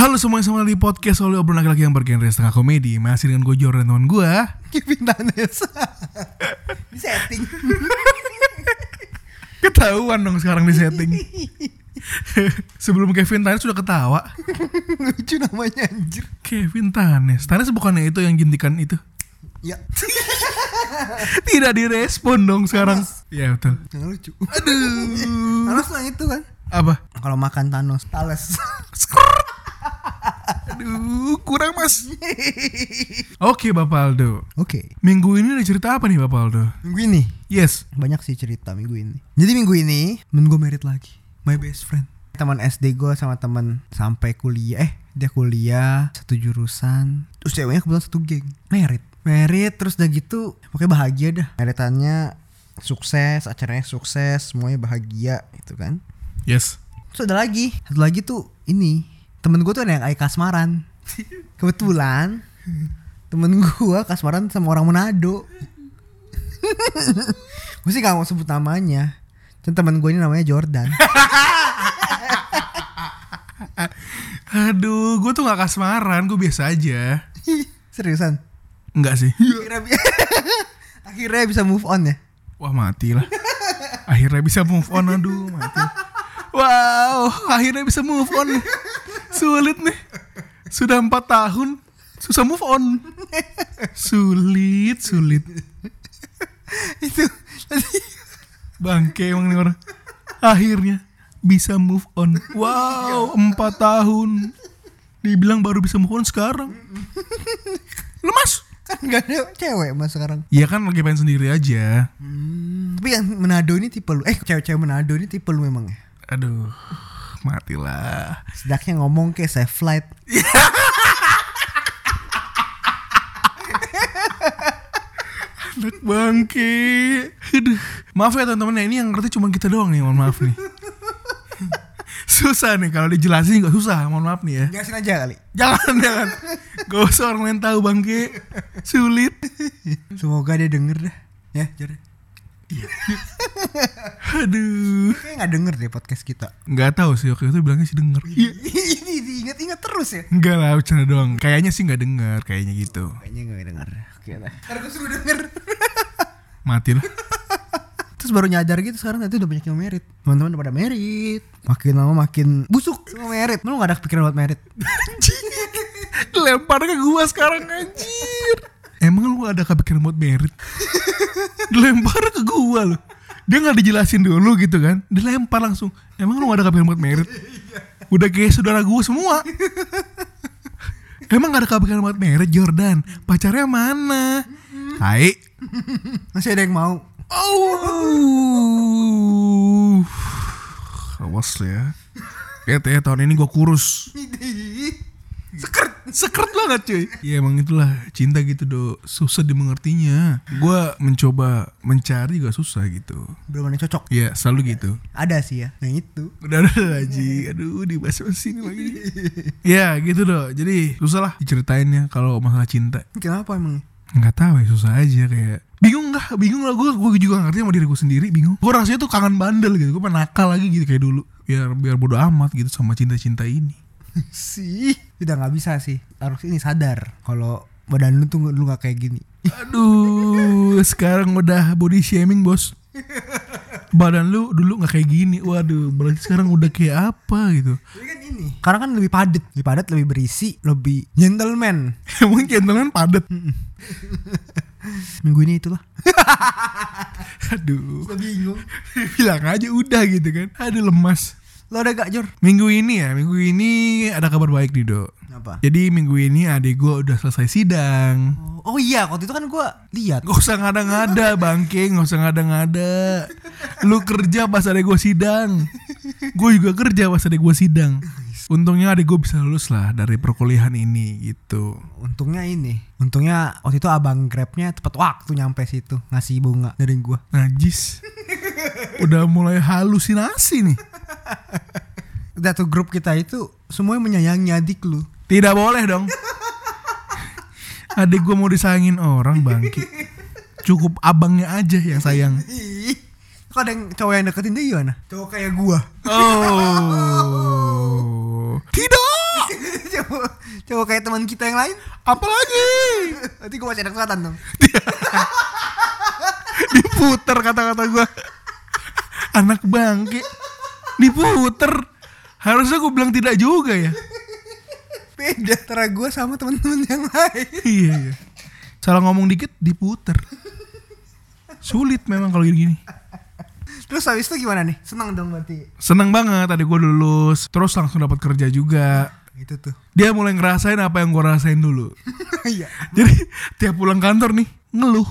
Halo semuanya sama di podcast oleh obrolan laki-laki yang bergenre setengah komedi Masih dengan gue Jordan teman gue Kevin Danes. Di setting. Ketahuan dong sekarang di setting Sebelum Kevin Tanes sudah ketawa Lucu namanya anjir. Kevin Tanes Tanes bukannya itu yang jintikan itu Ya, Tidak direspon dong sekarang Ya betul yang lucu. Aduh yang itu kan. Apa? Kalau makan Thanos, Thales. Aduh kurang mas Oke Bapak Aldo Oke. Minggu ini ada cerita apa nih Bapak Aldo? Minggu ini Yes banyak sih cerita minggu ini. Jadi minggu ini temen gue merit lagi. My best friend. Teman SD gue sama teman sampai kuliah. Eh dia kuliah satu jurusan. Terus ceweknya kebetulan satu geng. Merit. Merit terus udah gitu pokoknya bahagia dah. Meritannya sukses, acaranya sukses, semuanya bahagia gitu kan. Yes Terus ada lagi, satu lagi tuh ini temen gue tuh ada yang kayak kasmaran. Kebetulan temen gue kasmaran sama orang Manado. gue sih gak mau sebut namanya. Dan temen gue ini namanya Jordan. Aduh gue tuh gak kasmaran Gue biasa aja Seriusan? Enggak sih Akhirnya, bi- akhirnya bisa move on ya. Wah mati lah Akhirnya bisa move on Aduh mati Wow Akhirnya bisa move on. Sulit nih. Sudah empat tahun Susah move on. Sulit Sulit. Itu Bangke emang nih orang. Akhirnya Bisa move on. Wow Empat tahun. Dibilang baru bisa move on sekarang. Lemas kan gak ada cewek mas sekarang. Ya kan lagi pengen sendiri aja. Tapi yang Manado ini tipe lu. Eh cewek-cewek Manado ini tipe lu memang ya. Aduh Matilah Sedaknya ngomong kayak safe flight. Anak bangke Aduh. Maaf ya teman-teman ya Ini yang ngerti cuma kita doang nih Mohon maaf nih Susah nih Kalau dijelasin gak susah Mohon maaf nih ya Jelasin aja kali. Jangan jangan Gak usah orang lain tahu bangke Sulit Semoga dia denger dah. Ya, Aduh Kayaknya gak denger deh podcast kita. Gak tahu sih Waktu itu bilangnya sih denger Iya Ini diingat-ingat terus ya. Enggak lah bercanda doang Kayaknya sih gak denger Kayaknya gitu Kayaknya gak denger. Oke lah. Ntar gue suruh denger. Mati lah Terus baru nyadar gitu sekarang itu udah banyak yang merit. Teman-teman udah pada merit. Makin lama makin busuk sama merit. Lu gak ada kepikiran buat merit? Lempar ke gua sekarang anjir Emang lu ada kepikiran buat merit? Dilempar ke gua loh Dia gak dijelasin dulu gitu kan? Dilempar langsung. Emang lu gak ada kepikiran buat merit? Udah kayak saudara gua semua. Emang gak ada kepikiran buat merit Jordan? Pacarnya mana? Hai. Masih ada yang mau? Oh Awas ya. Lihat ya tahun ini gua kurus. Sekert Sekert banget cuy. Ya emang itulah Cinta gitu do Susah dimengertinya. Gua mencoba Mencari juga susah gitu. Belum ada yang cocok. Ya selalu gitu. Ada sih ya. Yang itu. Udah udah Haji. Aduh dibahas sini lagi. Ya gitu do Jadi susah lah diceritainnya Kalau masalah cinta. Kenapa emang? nggak tahu ya susah aja kayak. Bingung nggak? Bingung lah gue gue juga nggak ngerti sama diri gue sendiri. Bingung. Gue rasanya tuh kangen bandel gitu. Gue pengen nakal lagi gitu kayak dulu. Biar biar bodo amat gitu sama cinta cinta ini sih. Udah gak bisa sih. Harus ini sadar. Kalau badan lu tuh lu gak kayak gini. aduh sekarang udah body shaming bos badan lu dulu nggak kayak gini waduh berarti sekarang udah kayak apa gitu Jadi kan ini. Karena kan lebih padat, lebih padat, lebih berisi, lebih gentleman. emang gentleman padat Minggu ini itulah. aduh bingung. bilang aja udah gitu kan aduh lemas Lo ada gak Jor? minggu ini ya minggu ini ada kabar baik nih dok Apa? jadi minggu ini adik gue udah selesai sidang Oh, oh iya, waktu itu kan gua lihat. Gak usah ngada-ngada bangke Gak usah ngada-ngada Lu kerja pas ada gue sidang Gue juga kerja pas ada gue sidang Untungnya adik gue bisa lulus lah dari perkuliahan ini gitu. Untungnya ini, untungnya waktu itu abang grabnya tepat waktu nyampe situ ngasih bunga dari gua. Najis. Udah mulai halusinasi nih. Tuh grup kita itu semuanya menyayangi adik lu. Tidak boleh dong. Adik gue mau disayangin orang bangki. Cukup abangnya aja yang sayang. Kok ada yang cowok yang deketin dia gimana? Cowok kayak gua. Oh. Tidak. cowok, cowok kayak teman kita yang lain. Apalagi Nanti gua masih ada kesempatan dong. diputer kata-kata gue. Anak bangke. Diputer. Harusnya gue bilang tidak juga ya. Beda antara gua sama teman-teman yang lain. Iya, iya. Salah ngomong dikit diputer. Sulit memang kalau gini. Terus habis itu gimana nih? Senang dong berarti. Seneng banget tadi gue lulus, terus langsung dapat kerja juga. Itu tuh. Dia mulai ngerasain apa yang gue rasain dulu. Iya. Jadi tiap pulang kantor nih ngeluh.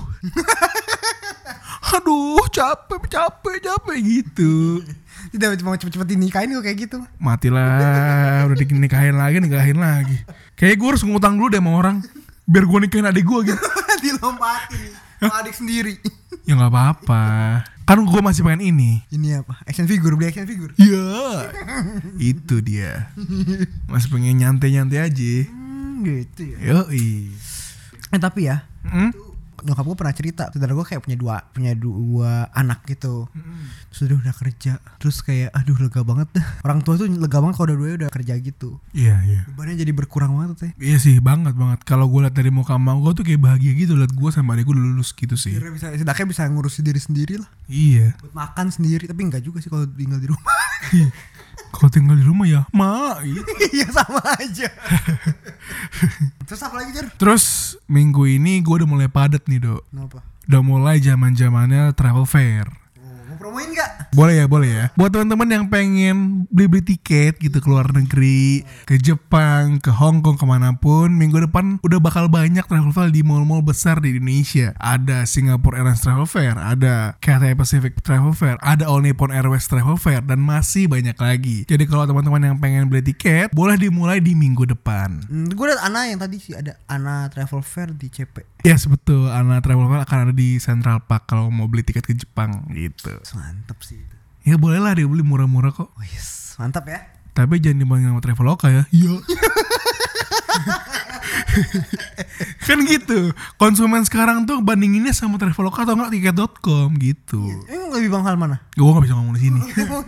Aduh capek capek capek gitu. Tidak mau cepet-cepet dinikahin kok kayak gitu. Matilah udah dinikahin lagi nikahin lagi. Kayak gue harus ngutang dulu deh sama orang biar gue nikahin adik gue gitu. Dilompatin sama adik sendiri. Ya nggak apa-apa. Kan gue masih pengen ini. Ini apa? Action figure, beli action figure. Ya, itu dia. Masih pengen nyantai-nyantai aja. Hmm, gitu ya. Yoi. Eh tapi ya, Hmm? Nyokap gue pernah cerita saudara gue kayak punya dua punya dua anak gitu terus udah udah kerja terus kayak aduh lega banget dah orang tua tuh lega banget kalau udah dua udah kerja gitu Iya, iya. bebannya jadi berkurang banget teh Iya sih banget banget. Kalau gue liat dari muka emak gue tuh kayak bahagia gitu liat gue sama adik gue lulus gitu sih. Kira bisa setidaknya bisa ngurusin diri sendiri lah Iya. buat makan sendiri tapi enggak juga sih kalau tinggal di rumah Kalau tinggal di rumah ya, gitu. iya sama aja terus apa lagi Jar? Terus minggu ini gue udah mulai padat nih dok. kenapa Udah mulai zaman zamannya travel fair. Promoin nggak Boleh ya, boleh ya. Buat teman-teman yang pengen beli-beli tiket gitu ke luar negeri, ke Jepang, ke Hong Kong, ke mana pun, minggu depan udah bakal banyak travel fair di mall-mall besar di Indonesia. Ada Singapore Airlines Travel Fair, ada Cathay Pacific Travel Fair, ada All Nippon Airways Travel Fair, dan masih banyak lagi. Jadi kalau teman-teman yang pengen beli tiket, boleh dimulai di minggu depan. hmm, gue liat Ana yang tadi sih ada Ana Travel Fair di CP Yes, betul. Ana Travel Fair akan ada di Central Park kalau mau beli tiket ke Jepang gitu. Mantap sih itu Ya boleh lah dia beli murah-murah kok. oh, yes. mantap ya Tapi jangan dibandingin sama Traveloka ya. Iya. kan gitu. Konsumen sekarang tuh bandinginnya sama Traveloka atau enggak tiket.com gitu. Emang lebih mahal mana? Gue gak bisa ngomong di sini.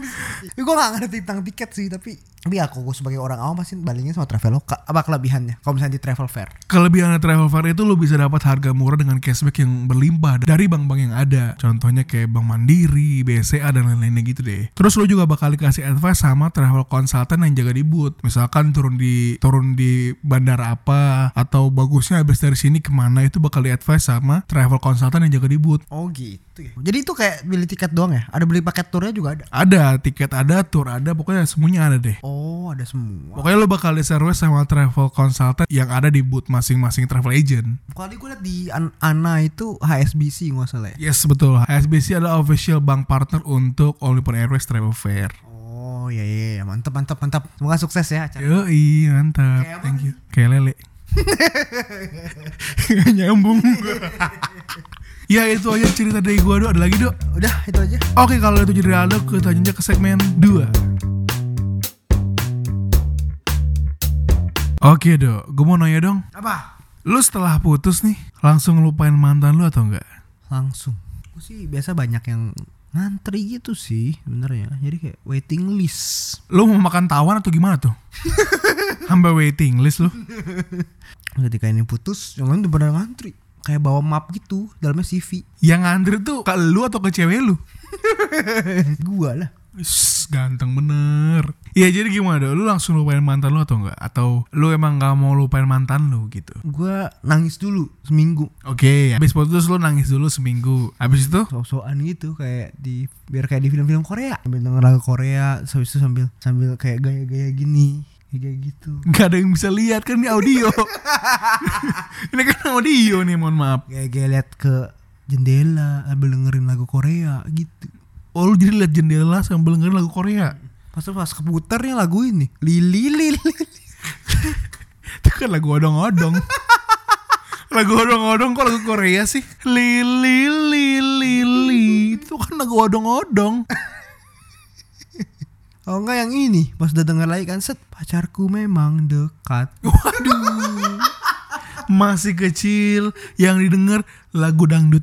ya, gue gak ngerti tentang tiket sih tapi tapi aku gue sebagai orang awam pasti bandingin sama Traveloka apa kelebihannya kalau misalnya di travel fair Kelebihan Travel Fair itu lo bisa dapat harga murah dengan cashback yang berlimpah dari bank-bank yang ada. Contohnya kayak Bank Mandiri, BCA dan lain-lainnya gitu deh. Terus lo juga bakal dikasih advice sama travel consultant yang jaga di booth. Misalkan turun di turun di bandara apa atau bagusnya habis dari sini ke mana itu bakal di advice sama travel consultant yang jaga di booth. oh gitu ya jadi itu kayak beli tiket doang ya ada beli paket turnya juga ada Ada tiket ada, tour ada, pokoknya semuanya ada deh. oh ada semua Pokoknya lo bakal diservis sama travel consultant yang ada di booth masing-masing travel agent. kalau gue liat di An- Ana itu HSBC nggak salah ya Yes betul. HSBC adalah official bank partner untuk All Nippon Airways Travel Fair. oh iya iya iya. mantap mantap mantap semoga sukses ya acara Yoi mantap. Kayak Thank you. Kayak lele. Gak nyambung. ya itu aja cerita dari gua dok. Ada lagi dok? udah itu aja Oke kalau itu jadi Aldo kita lanjut ke segmen 2 Oke dok, gue mau nanya dong. Apa? Lu setelah putus nih, langsung ngelupain mantan lu atau enggak? langsung. Gue sih biasa banyak yang ngantri gitu sih sebenarnya. Jadi kayak waiting list. Lu mau makan tawan atau gimana tuh? Sampai waiting list lu. Ketika ini putus yang lain udah pada ngantri. Kayak bawa map gitu dalamnya CV Yang ngantri tuh ke lu atau ke cewek lu? gua lah. Ganteng bener Iya jadi gimana dok? Lu langsung lupain mantan lu atau enggak? Atau lu emang gak mau lupain mantan lu gitu? gua nangis dulu seminggu Oke, habis putus lu nangis dulu seminggu Habis itu? sok-sokan gitu kayak di biar kayak di film-film Korea sambil denger lagu Korea habis itu sambil sambil kayak gaya-gaya gini kayak gitu Gak ada yang bisa lihat kan ini audio Ini kan audio nih mohon maaf gaya-gaya lihat ke jendela sambil dengerin lagu Korea gitu Oh lu jadi liat jendela sambil dengerin lagu Korea Pas pas keputernya lagu ini Lili lili Itu kan lagu odong-odong. lagu odong-odong kok lagu Korea sih? Lili lili li. Itu kan lagu odong-odong. Oh enggak yang ini Pas udah denger lagi kan set Pacarku memang dekat Waduh. Masih kecil yang didengar lagu dangdut.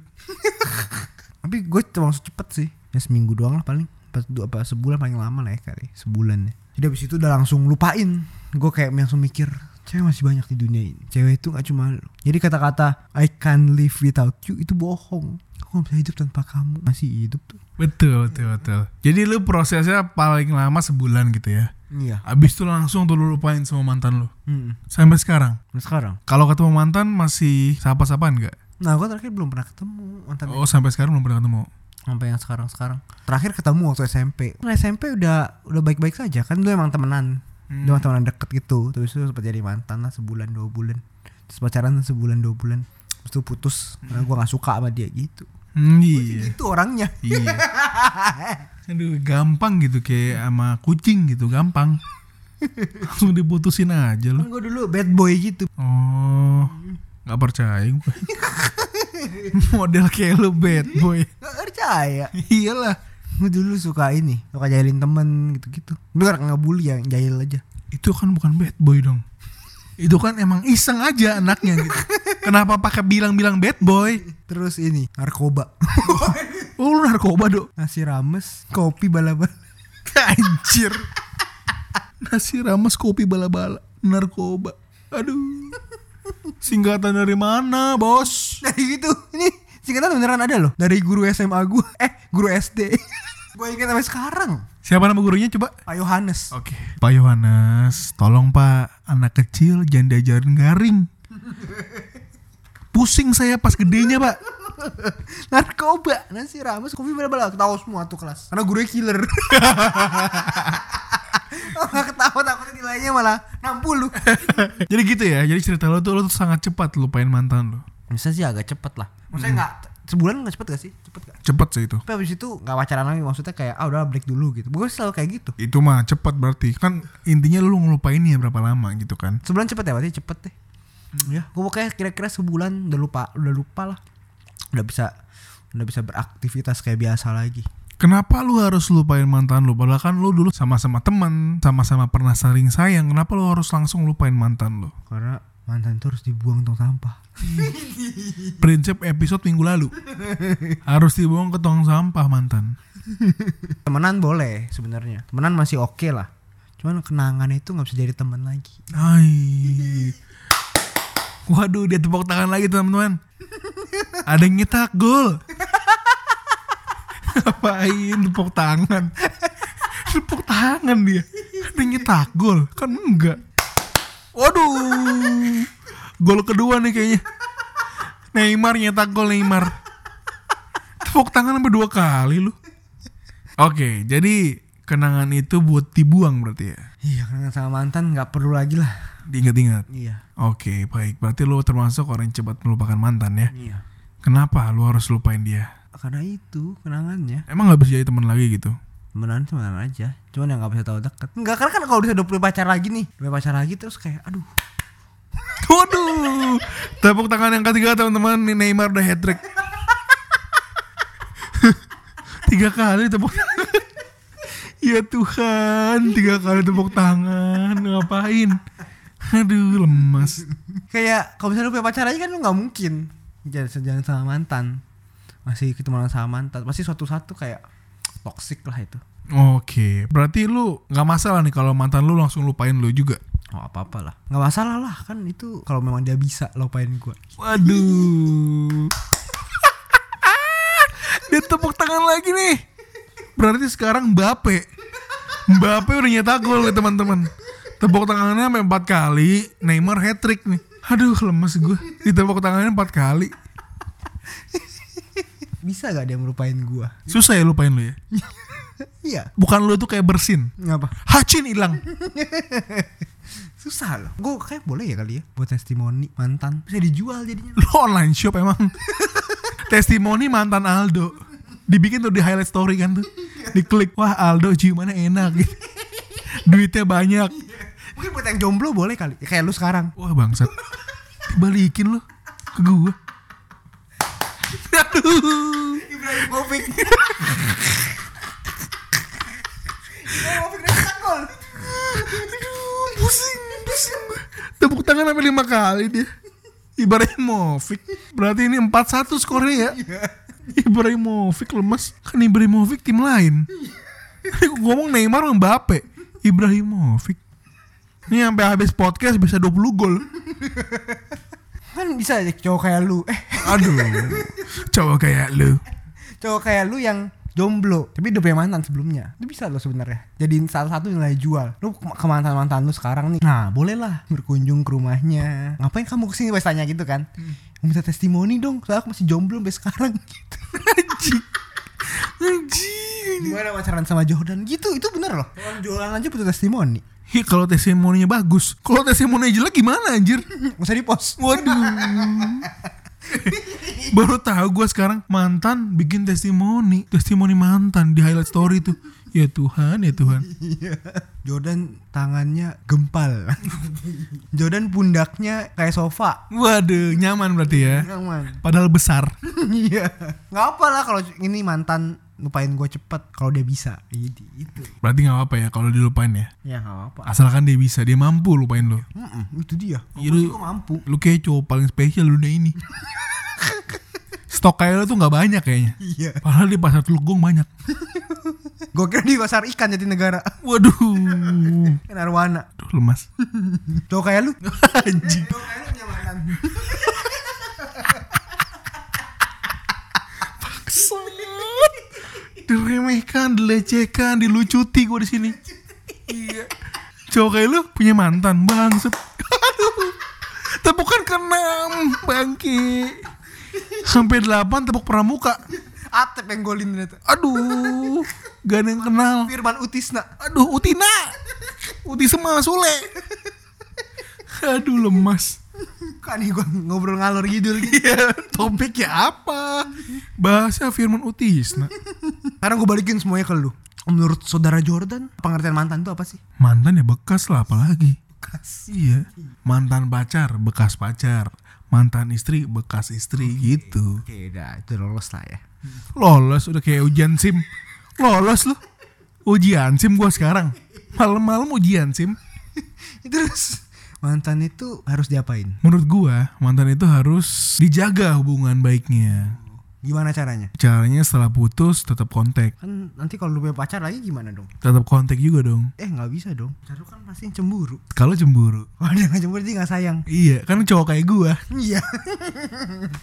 Tapi gue termasuk cepet sih Ya seminggu doang lah paling Pas dua apa sebulan paling lama lah ya kali Sebulan ya Jadi abis itu udah langsung lupain Gue kayak langsung mikir Cewek masih banyak di dunia ini Cewek itu gak cuma lu Jadi kata-kata I can't live without you Itu bohong Aku gak bisa hidup tanpa kamu Masih hidup tuh Betul, betul, betul. Jadi lu prosesnya paling lama sebulan gitu ya. Iya Abis itu langsung tuh lu lupain sama mantan lu. hmm. Sampai sekarang. Nah sekarang Kalau ketemu mantan masih sapa-sapaan nggak? Nah gue terakhir belum pernah ketemu mantan Oh sampai sekarang belum pernah ketemu. Sampai yang sekarang-sekarang Terakhir ketemu waktu SMP Nah SMP udah udah baik-baik saja Kan dulu emang temenan Hmm. Dia emang temenan deket gitu Terus itu sempat jadi mantan lah sebulan dua bulan Terus pacaran sebulan dua bulan Terus itu putus Karena gue gak suka sama dia gitu Hmm, iya. Itu orangnya iya. Aduh gampang gitu kayak sama kucing gitu gampang. Langsung diputusin aja lu. Kan gue dulu bad boy gitu Oh nggak percaya gue. Model kayak lu bad boy. Percaya Iyalah. Gue dulu suka ini Suka jahilin temen gitu-gitu Gue gak ngebully ya Jahil aja Itu kan bukan bad boy dong. Itu kan emang iseng aja anaknya gitu. Kenapa pakai bilang-bilang bad boy? Terus ini Narkoba Oh lu narkoba dok. Nasi rames Kopi bala-bala Anjir. Nasi rames kopi bala-bala narkoba. Aduh. Singkatan dari mana, Bos? Nah gitu Ini singkatan beneran ada loh Dari guru SMA gue Eh guru SD Gue ingat sampai sekarang Siapa nama gurunya coba? Pak Yohanes Oke. Pak Yohanes, tolong Pak, anak kecil jangan diajarin garing. Pusing saya pas gedenya, Pak. Narkoba Nasi rames Kopi bala-bala Ketawa semua tuh kelas Karena gurunya killer Oh, Gak ketawa takutnya nilainya malah 60 Jadi gitu ya. Jadi cerita lo tuh lo tuh sangat cepat lupain mantan lo. Bisa sih agak cepet lah Maksudnya gak Sebulan gak cepet gak sih? Cepet gak? Cepet sih itu. Tapi abis itu gak pacaran lagi Maksudnya kayak Ah udah break dulu gitu Gue selalu kayak gitu Itu mah cepat berarti. Kan intinya lu ngelupainnya berapa lama gitu kan. Sebulan cepet ya berarti cepet deh Ya gue pokoknya kira-kira sebulan Udah lupa Udah lupa lah Udah bisa Udah bisa beraktivitas kayak biasa lagi Kenapa lu harus lupain mantan lu? Padahal kan lu dulu sama-sama teman, sama-sama pernah saling sayang. Kenapa lu harus langsung lupain mantan lu? Karena mantan itu harus dibuang tong sampah Prinsip episode minggu lalu. harus dibuang ke tong sampah mantan. Temenan boleh sebenarnya Temenan masih oke lah Cuman kenangan itu gak bisa jadi teman lagi Hai. Waduh, dia tepuk tangan lagi teman-teman. Ada yang nyetak gol. Ngapain tepuk tangan? tepuk tangan dia. Ada yang nyetak gol. Kan enggak. Waduh. Gol kedua nih kayaknya. Neymar nyetak gol Neymar. Tepuk tangan sampai dua kali lu. Oke, jadi kenangan itu buat dibuang berarti ya. Iya kenangan sama mantan gak perlu lagi lah Diingat-ingat. Iya Oke, baik. Berarti lu termasuk orang yang cepat melupakan mantan ya. Iya Kenapa lu harus lupain dia? Karena itu kenangannya Emang gak bisa jadi teman lagi gitu? Temenan temenan aja Cuman yang gak bisa tahu deket Enggak karena kan kalau bisa udah punya pacar lagi nih Punya pacar lagi terus kayak aduh Waduh, tepuk tangan yang ketiga teman-teman. Nih Neymar udah hat trick. tiga kali tepuk ya Tuhan, tiga kali tepuk tangan. Ngapain? Aduh, lemas. Kayak kalau misalnya lu punya pacar aja kan lu gak mungkin Jangan sejalan sama mantan Masih ketemu sama mantan Pasti suatu satu kayak Toxic lah itu Oke, berarti lu nggak masalah nih kalau mantan lu langsung lupain lu juga. Oh apa-apa lah Gak masalah lah Kan itu kalau memang dia bisa lupain gue Waduh. Dia tepuk tangan lagi nih. Berarti sekarang Mbappe. Mbappe udah nyetak gol nih teman-teman. Tepuk tangannya sampai empat kali. Neymar hat trick nih. Aduh lemes gue. Ditepuk tangannya empat kali. Bisa gak dia melupain gue Susah ya lupain lu ya. Iya Bukan lu tuh kayak bersin. Ngapa? Hacin hilang. Susah loh Gue kayak boleh ya kali ya Buat testimoni mantan Bisa dijual jadinya Lu online shop emang. Testimoni mantan Aldo. Dibikin tuh di highlight story kan tuh. Diklik, wah Aldo ciumannya enak gitu. Duitnya banyak. Mungkin buat yang jomblo boleh kali. Kayak lu sekarang. Wah bangsat. Dibalikin lo ke gua. Aduh. Ibrahim Movik. Pusing pusing tepuk tangan sampai lima kali dia. Ibrahimovic. Berarti ini 4-1 skornya ya? Ibrahimovic lemas kan Ibrahimovic tim lain. Ngomong Neymar sama Mbappe. Ibrahimovic. Ini sampai habis podcast bisa 20 gol. Kan bisa aja cowok kayak lu. Eh, aduh. Cowok kayak lu. Cowok kayak lu yang jomblo. Tapi udah punya mantan sebelumnya. Itu bisa lo sebenarnya. Jadiin salah satu nilai jual. Lu ke mantan mantan lu sekarang nih. Nah bolehlah berkunjung ke rumahnya. Ngapain kamu ke sini Wes tanya gitu kan. Mau minta testimoni dong. Soalnya aku masih jomblo sampai sekarang gitu. Anjing. Anjing gimana pacaran sama Jordan gitu itu bener loh. Orang jualan aja butuh testimoni. Hi, kalau testimoninya bagus. Kalau testimoninya jelek gimana anjir? Usah di post Waduh. Baru tahu gue sekarang mantan bikin testimoni, testimoni mantan di highlight story tuh. Ya Tuhan, ya Tuhan. Iya. Jordan tangannya gempal Jordan pundaknya kayak sofa Waduh, nyaman berarti ya. Nyaman. Padahal besar. Iya. Nggak apa lah kalau ini mantan lupain gue cepet kalau dia bisa. Jadi itu. Berarti nggak apa-apa ya kalau dilupain ya. Ya nggak apa. Asalkan dia bisa, dia mampu lupain lo. Mm-mm, itu dia. Gue lu- mampu. Lu kayak cowok paling spesial dunia ini. Stok kayak lo tuh nggak banyak kayaknya. Iya. Padahal di pasar Teluk Gong banyak. Gue kira di pasar ikan jadi negara. Waduh. Kan arwana. Aduh, lemas. Cowok kayak lu. Anjing. Cowok kayak lu punya mantan. Kesat. Diremehkan, dilecehkan, dilucuti gue di sini. Iya. Cowok kayak lu punya mantan, bangset. Aduh. Tepukan ke enam, bangki. Sampai delapan tepuk pramuka. Atep yang golin ternyata. Aduh, gak ada yang kenal. Firman Utisna. Aduh, Utina. Uti sama Sule. Aduh, lemas. Kan nih gue ngobrol ngalor gitu. Iya, topiknya apa? Bahasa Firman Utisna. Sekarang gue balikin semuanya ke lu. Menurut saudara Jordan, pengertian mantan itu apa sih? Mantan ya bekas lah apalagi. Bekas. Iya. Mantan pacar, bekas pacar. Mantan istri, bekas istri gitu. Oke, udah itu lolos lah ya. Lolos udah kayak ujian SIM. Lolos lu. Ujian SIM gua sekarang. Malam-malam ujian SIM. Terus mantan itu harus diapain? Menurut gua, mantan itu harus dijaga hubungan baiknya. Gimana caranya? Caranya setelah putus tetap kontak. Kan nanti kalau lu punya pacar lagi gimana dong? Tetap kontak juga dong. Eh nggak bisa dong. Pacar lu kan pasti cemburu. Kalau cemburu. Wah dia nggak cemburu dia nggak sayang. Iya, kan cowok kayak gua. Iya.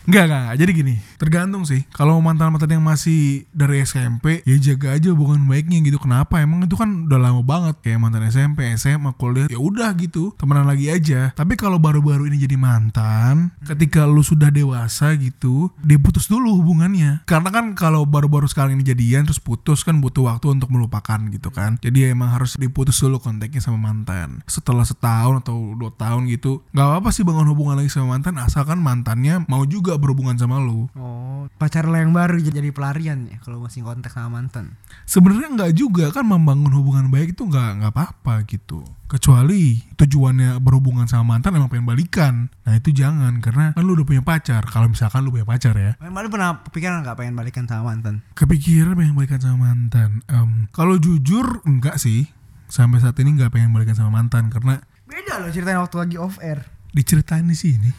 Enggak, enggak, enggak. Jadi gini, tergantung sih. Kalau mantan-mantan yang masih dari SMP, ya jaga aja hubungan baiknya gitu. Kenapa? Emang itu kan udah lama banget kayak mantan SMP, SMA, kuliah. Ya udah gitu, temenan lagi aja. Tapi kalau baru-baru ini jadi mantan, ketika lu sudah dewasa gitu, diputus dulu hubungannya. Karena kan kalau baru-baru sekarang ini jadian terus putus kan butuh waktu untuk melupakan gitu kan. Jadi emang harus diputus dulu kontaknya sama mantan. Setelah setahun atau dua tahun gitu, nggak apa-apa sih bangun hubungan lagi sama mantan asalkan mantannya mau juga berhubungan sama lu. Oh, pacar lo yang baru jadi pelarian ya kalau masih kontak sama mantan. Sebenarnya nggak juga kan membangun hubungan baik itu nggak nggak apa-apa gitu. Kecuali tujuannya berhubungan sama mantan emang pengen balikan. Nah itu jangan karena kan lu udah punya pacar. Kalau misalkan lu punya pacar ya, Malu pernah kepikiran nggak pengen balikan sama mantan? kepikiran pengen balikan sama mantan. Em, kalau jujur enggak sih. Sampai saat ini nggak pengen balikan sama mantan karena Beda loh ceritain waktu lagi off air. diceritain di sini.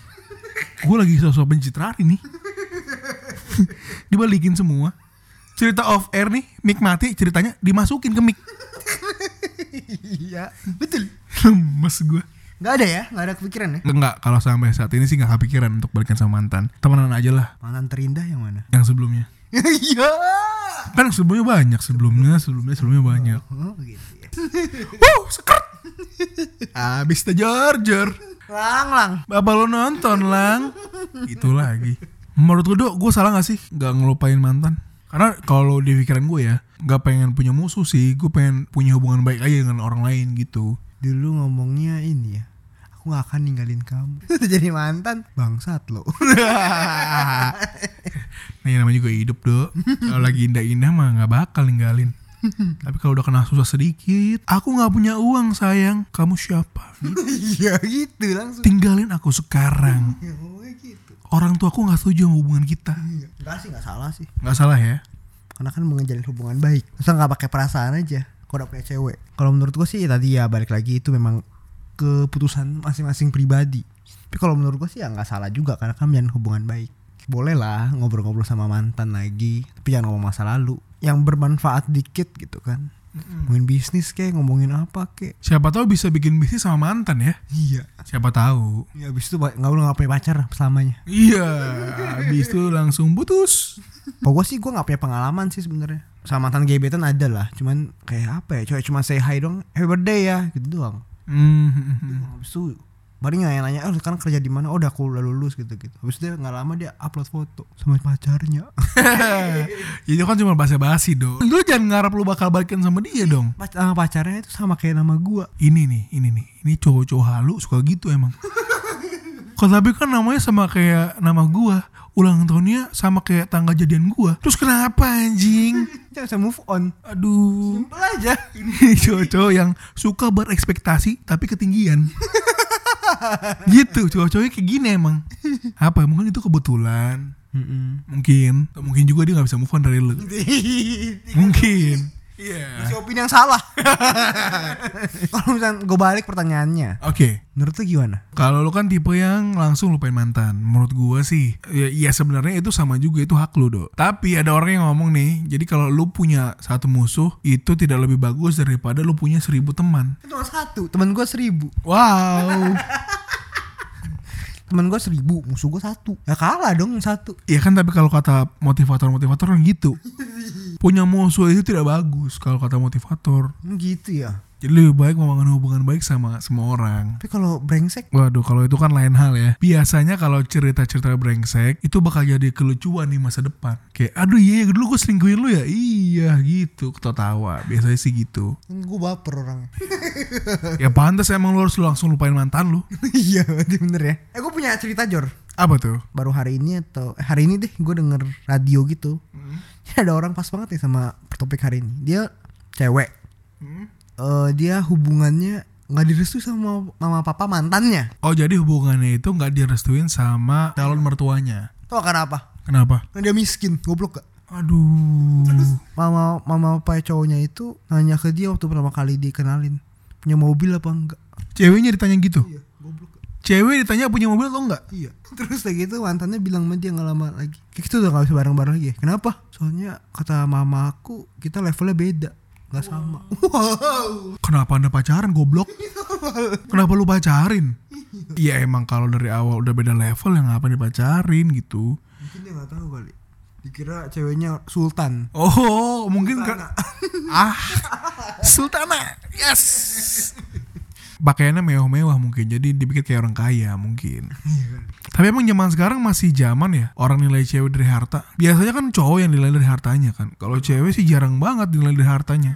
Gue lagi sosok pencitraan ini. Dibalikin semua. Cerita off air nih, mic mati ceritanya dimasukin ke mic. Iya, betul. Lemes gue. Nggak ada ya, nggak ada kepikiran ya. Enggak, kalau sampai saat ini sih nggak kepikiran untuk balikan sama mantan. Temenan aja lah Mantan terindah yang mana? yang sebelumnya. Iya. Kan sebelumnya banyak, sebelumnya, sebelumnya, sebelumnya banyak. Oh gitu ya. Wuh, sekert. Habis tuh jor Lang lang. Bapak lo nonton lang Itu lagi Menurut gue Gue salah gak sih Gak ngelupain mantan Karena kalau di pikiran gue ya Gak pengen punya musuh sih Gue pengen punya hubungan baik aja dengan orang lain gitu Dulu ngomongnya ini ya. Aku gak akan ninggalin kamu. jadi mantan, bangsat lo. Nah yang namanya juga hidup dok Kalau lagi indah-indah mah gak bakal ninggalin Tapi kalau udah kena susah sedikit, aku nggak punya uang sayang. Kamu siapa? Iya gitu langsung. Tinggalin aku sekarang. Orang tua aku nggak setuju sama hubungan kita. Enggak sih, enggak salah sih. Nggak salah ya? Karena kan menjalin hubungan baik. Masa nggak pakai perasaan aja. Kalau udah punya cewek. Kalau menurut gua sih tadi ya balik lagi itu memang keputusan masing-masing pribadi. Tapi kalau menurut gua sih ya nggak salah juga karena kan menjalin hubungan baik. Boleh lah ngobrol-ngobrol sama mantan lagi, tapi jangan ngomong masa lalu. Yang bermanfaat dikit gitu kan. Ngomongin bisnis kek, ngomongin apa kek. Siapa tahu bisa bikin bisnis sama mantan ya? Iya. Siapa tahu? Ya abis itu nggak boleh nggak punya pacar selamanya. Iya, habis itu langsung putus. Pokoknya sih gue gak punya pengalaman sih sebenarnya sama mantan gebetan ada lah cuman kayak apa ya cuma cuma say hi dong happy birthday ya gitu doang Hmm. habis itu paling nanya-nanya oh sekarang kerja di mana oh udah aku udah lulus gitu gitu habis itu dia nggak lama dia upload foto sama pacarnya itu kan cuma basa-basi dong. Lu jangan ngarep lu bakal balikan sama dia dong. Sama pacarnya itu sama kayak nama gua Ini nih, ini nih. Ini cowok-cowok halu suka gitu emang. Kok tapi kan namanya sama kayak nama gua. Ulang tahunnya sama kayak tanggal jadian gua. Terus kenapa anjing? jangan bisa move on Aduh. simple aja Ini cowok-cowok yang suka berekspektasi tapi ketinggian. gitu, cowok-cowoknya kayak gini emang. Apa? Mungkin itu kebetulan. Mungkin. Atau Mungkin juga dia gak bisa move on dari lu. Mungkin. Iya. Masih opini yang salah kalau misalnya gue balik pertanyaannya Oke. menurut lu gimana Kalau lu kan tipe yang langsung lupain mantan. Menurut gua sih, ya, ya sebenarnya itu sama juga itu hak lu, Dok. Tapi ada orang yang ngomong nih, jadi kalau lu punya satu musuh, itu tidak lebih bagus daripada lu punya seribu teman. cuma satu teman gue seribu Wow. teman gue seribu musuh gue satu ya kalah dong yang satu ya kan tapi kalau kata motivator-motivator kan gitu. Punya musuh itu tidak bagus kalau kata motivator. gitu ya Jadi lebih baik membangun hubungan baik sama semua orang. tapi kalau brengsek Waduh, kalau itu kan lain hal ya. Biasanya kalau cerita-cerita brengsek itu bakal jadi kelucuan di masa depan. Kayak, aduh iya dulu gue selingkuhin lu ya. Iya gitu, ketawa. Biasanya sih gitu. gue baper orangnya Ya pantas emang lu harus langsung lupain mantan lu. iya bener ya eh gue punya cerita Jor Apa tuh? baru hari ini atau eh, hari ini deh gue denger radio gitu Jadi ada orang pas banget nih sama topik hari ini dia cewek Eh, dia hubungannya nggak direstui sama mama papa mantannya Oh jadi hubungannya itu nggak direstuin sama calon mertuanya. tau karena apa Kenapa? karena dia miskin goblok gak Aduh. mama mama papa cowoknya itu nanya ke dia waktu pertama kali dikenalin punya mobil apa enggak Ceweknya ditanya gitu. iya goblok Cewek ditanya punya mobil atau enggak? Iya. Terus kayak gitu mantannya bilang sama dia nggak lama lagi. Kayak gitu udah gak bisa bareng-bareng lagi. ya. Kenapa? Soalnya kata mama aku kita levelnya beda. Gak sama. Wow. Kenapa anda pacaran goblok? Kenapa lu pacarin? Iya emang kalau dari awal udah beda level yang ngapain dipacarin gitu. Mungkin dia nggak tahu kali. Dikira ceweknya sultan. Oh mungkin kan ah Sultana yes. Pakaiannya mewah-mewah mungkin jadi dipikir kayak orang kaya mungkin. Tapi emang zaman sekarang masih zaman ya orang nilai cewek dari harta. Biasanya kan cowok yang nilai dari hartanya kan. Kalau cewek sih jarang banget nilai dari hartanya.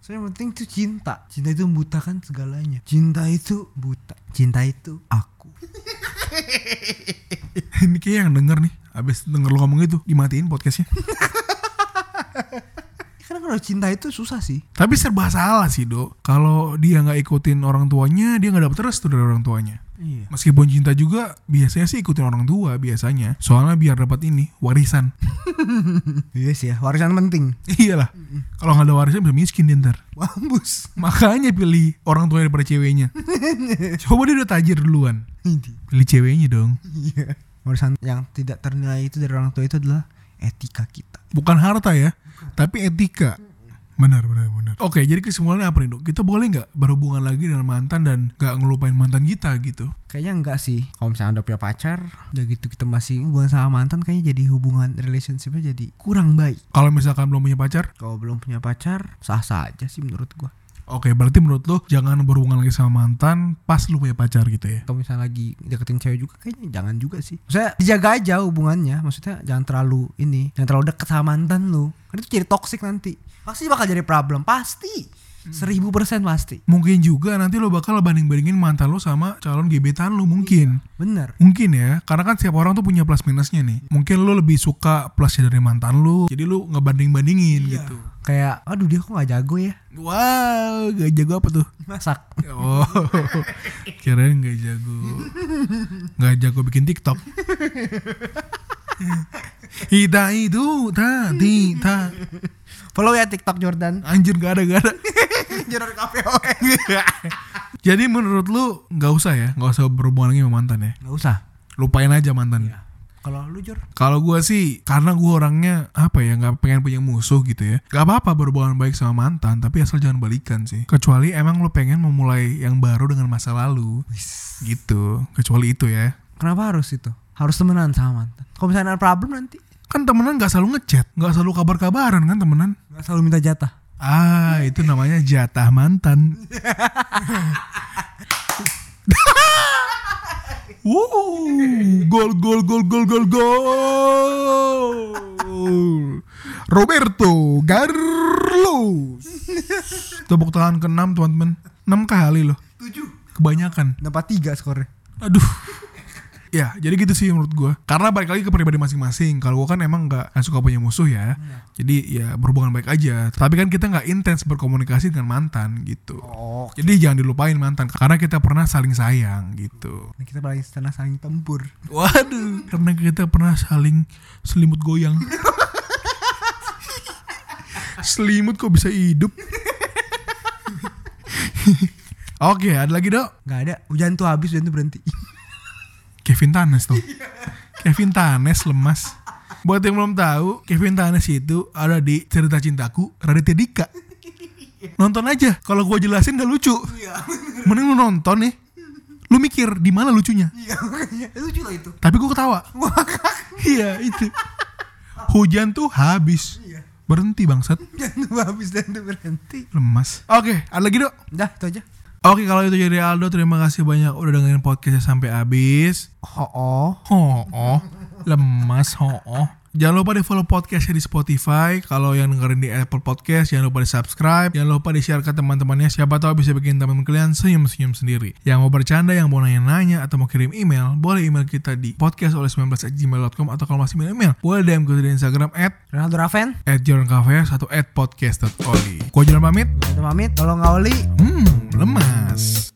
Soalnya yang penting itu cinta. Cinta itu membutakan segalanya. Cinta itu buta. Cinta itu aku. Ini kayak yang denger nih. Abis denger lu ngomong itu dimatiin podcastnya. Karena kalau cinta itu susah sih. Tapi serba salah sih dok. Kalau dia nggak ikutin orang tuanya, dia nggak dapet restu dari orang tuanya. Iya. Meskipun cinta juga, biasanya sih ikutin orang tua biasanya. Soalnya biar dapat ini warisan. Iya sih ya. Warisan penting. Iyalah. Kalau nggak ada warisan bisa miskin dia ntar. Mampus. Makanya pilih orang tua daripada ceweknya. Coba dia udah tajir duluan. Pilih ceweknya dong. Iya. Warisan yang tidak ternilai itu dari orang tua itu adalah etika kita. Bukan harta ya, tapi etika. Benar, benar, benar. Oke, jadi kesimpulannya apa nih dok? Kita boleh nggak berhubungan lagi dengan mantan dan nggak ngelupain mantan kita gitu? Kayaknya enggak sih. Kalau misalnya udah punya pacar, udah gitu kita masih hubungan sama mantan, kayaknya jadi hubungan relationshipnya jadi kurang baik. Kalau misalkan belum punya pacar, Kalau belum punya pacar, sah-sah aja sih menurut gua. Oke, berarti menurut lo jangan berhubungan lagi sama mantan pas lu punya pacar gitu ya? Kalau misalnya lagi deketin cewek juga, kayaknya jangan juga sih. Maksudnya dijaga aja hubungannya. Maksudnya jangan terlalu ini, jangan terlalu deket sama mantan lu. Karena itu jadi toxic nanti. Pasti bakal jadi problem, pasti. Seribu persen pasti. Mungkin juga nanti lo bakal banding-bandingin mantan lo sama calon gebetan lo mungkin. Bener. Mungkin ya, karena kan setiap orang tuh punya plus minusnya nih. Mungkin lo lebih suka plusnya dari mantan lo, jadi lo ngebanding-bandingin gitu. Kayak, aduh dia kok gak jago ya? Wow, gak jago apa tuh? Masak. Oh, kirain gak jago. Gak jago bikin TikTok. Ita itu tadi ta. Follow ya TikTok Jordan. Anjir gak ada gak ada. Jordan KPO. Jadi menurut lu nggak usah ya, nggak usah berhubungan lagi sama mantan ya. Gak usah. Lupain aja mantan. Kalau lu Jor? Kalau gua sih karena gua orangnya apa ya nggak pengen punya musuh gitu ya. Gak apa-apa berhubungan baik sama mantan, tapi asal jangan balikan sih. Kecuali emang lu pengen memulai yang baru dengan masa lalu. Gitu. Kecuali itu ya. Kenapa harus itu? Harus temenan sama mantan. Kalau misalnya ada problem nanti. Kan temenan nggak selalu ngechat, nggak selalu kabar-kabaran kan temenan. Gak selalu minta jatah. Ah, itu namanya jatah mantan. Wow, gol gol gol gol gol gol. Roberto Carlos. Tepuk tangan ke-6 teman-teman. 6 kali loh. Tujuh. Kebanyakan. Dapat tiga skornya. Aduh. Ya, jadi gitu sih menurut gua. Karena balik lagi ke pribadi masing-masing. Kalau gua kan emang nggak suka punya musuh ya. Jadi ya berhubungan baik aja. Tapi kan kita nggak intens berkomunikasi dengan mantan gitu. Oh. Jadi jangan dilupain mantan karena kita pernah saling sayang gitu. Nah, kita setengah saling tempur. Waduh, karena kita pernah saling selimut goyang. selimut kok bisa hidup? Oke, ada lagi dok. Gak ada. Hujan tuh habis, hujan tuh berhenti. Kevin Tanes tuh. Kevin Tanes lemas. Buat yang belum tahu, Kevin Tanes itu ada di cerita cintaku Raditya Dika. Nonton aja. Kalau gua jelasin gak lucu. Mending lu nonton nih. Lu mikir di mana lucunya. Iya. Lucu lah itu. Tapi gua ketawa. iya itu. Hujan tuh habis. Iya. Berhenti bangsat. Hujan tuh habis dan tuh berhenti. Lemas. Oke, ada lagi dok. Udah, itu aja. Oke, kalau itu jadi Aldo, terima kasih banyak udah dengerin podcastnya sampai habis. Oh, oh. Oh, oh, lemas, oh, oh. Jangan lupa di follow podcastnya di Spotify. Kalau yang dengerin di Apple Podcast, jangan lupa di subscribe. Jangan lupa di share ke teman-temannya. Siapa tahu bisa bikin teman kalian senyum-senyum sendiri. Yang mau bercanda, yang mau nanya-nanya, atau mau kirim email, boleh email kita di podcast oleh 19gmail.com atau kalau masih email, email boleh DM kita di Instagram at Ronaldo Raven. at Cafe atau at podcast.oli. Gua jalan pamit. Udah pamit. Tolong Oli. Hmm, lemas.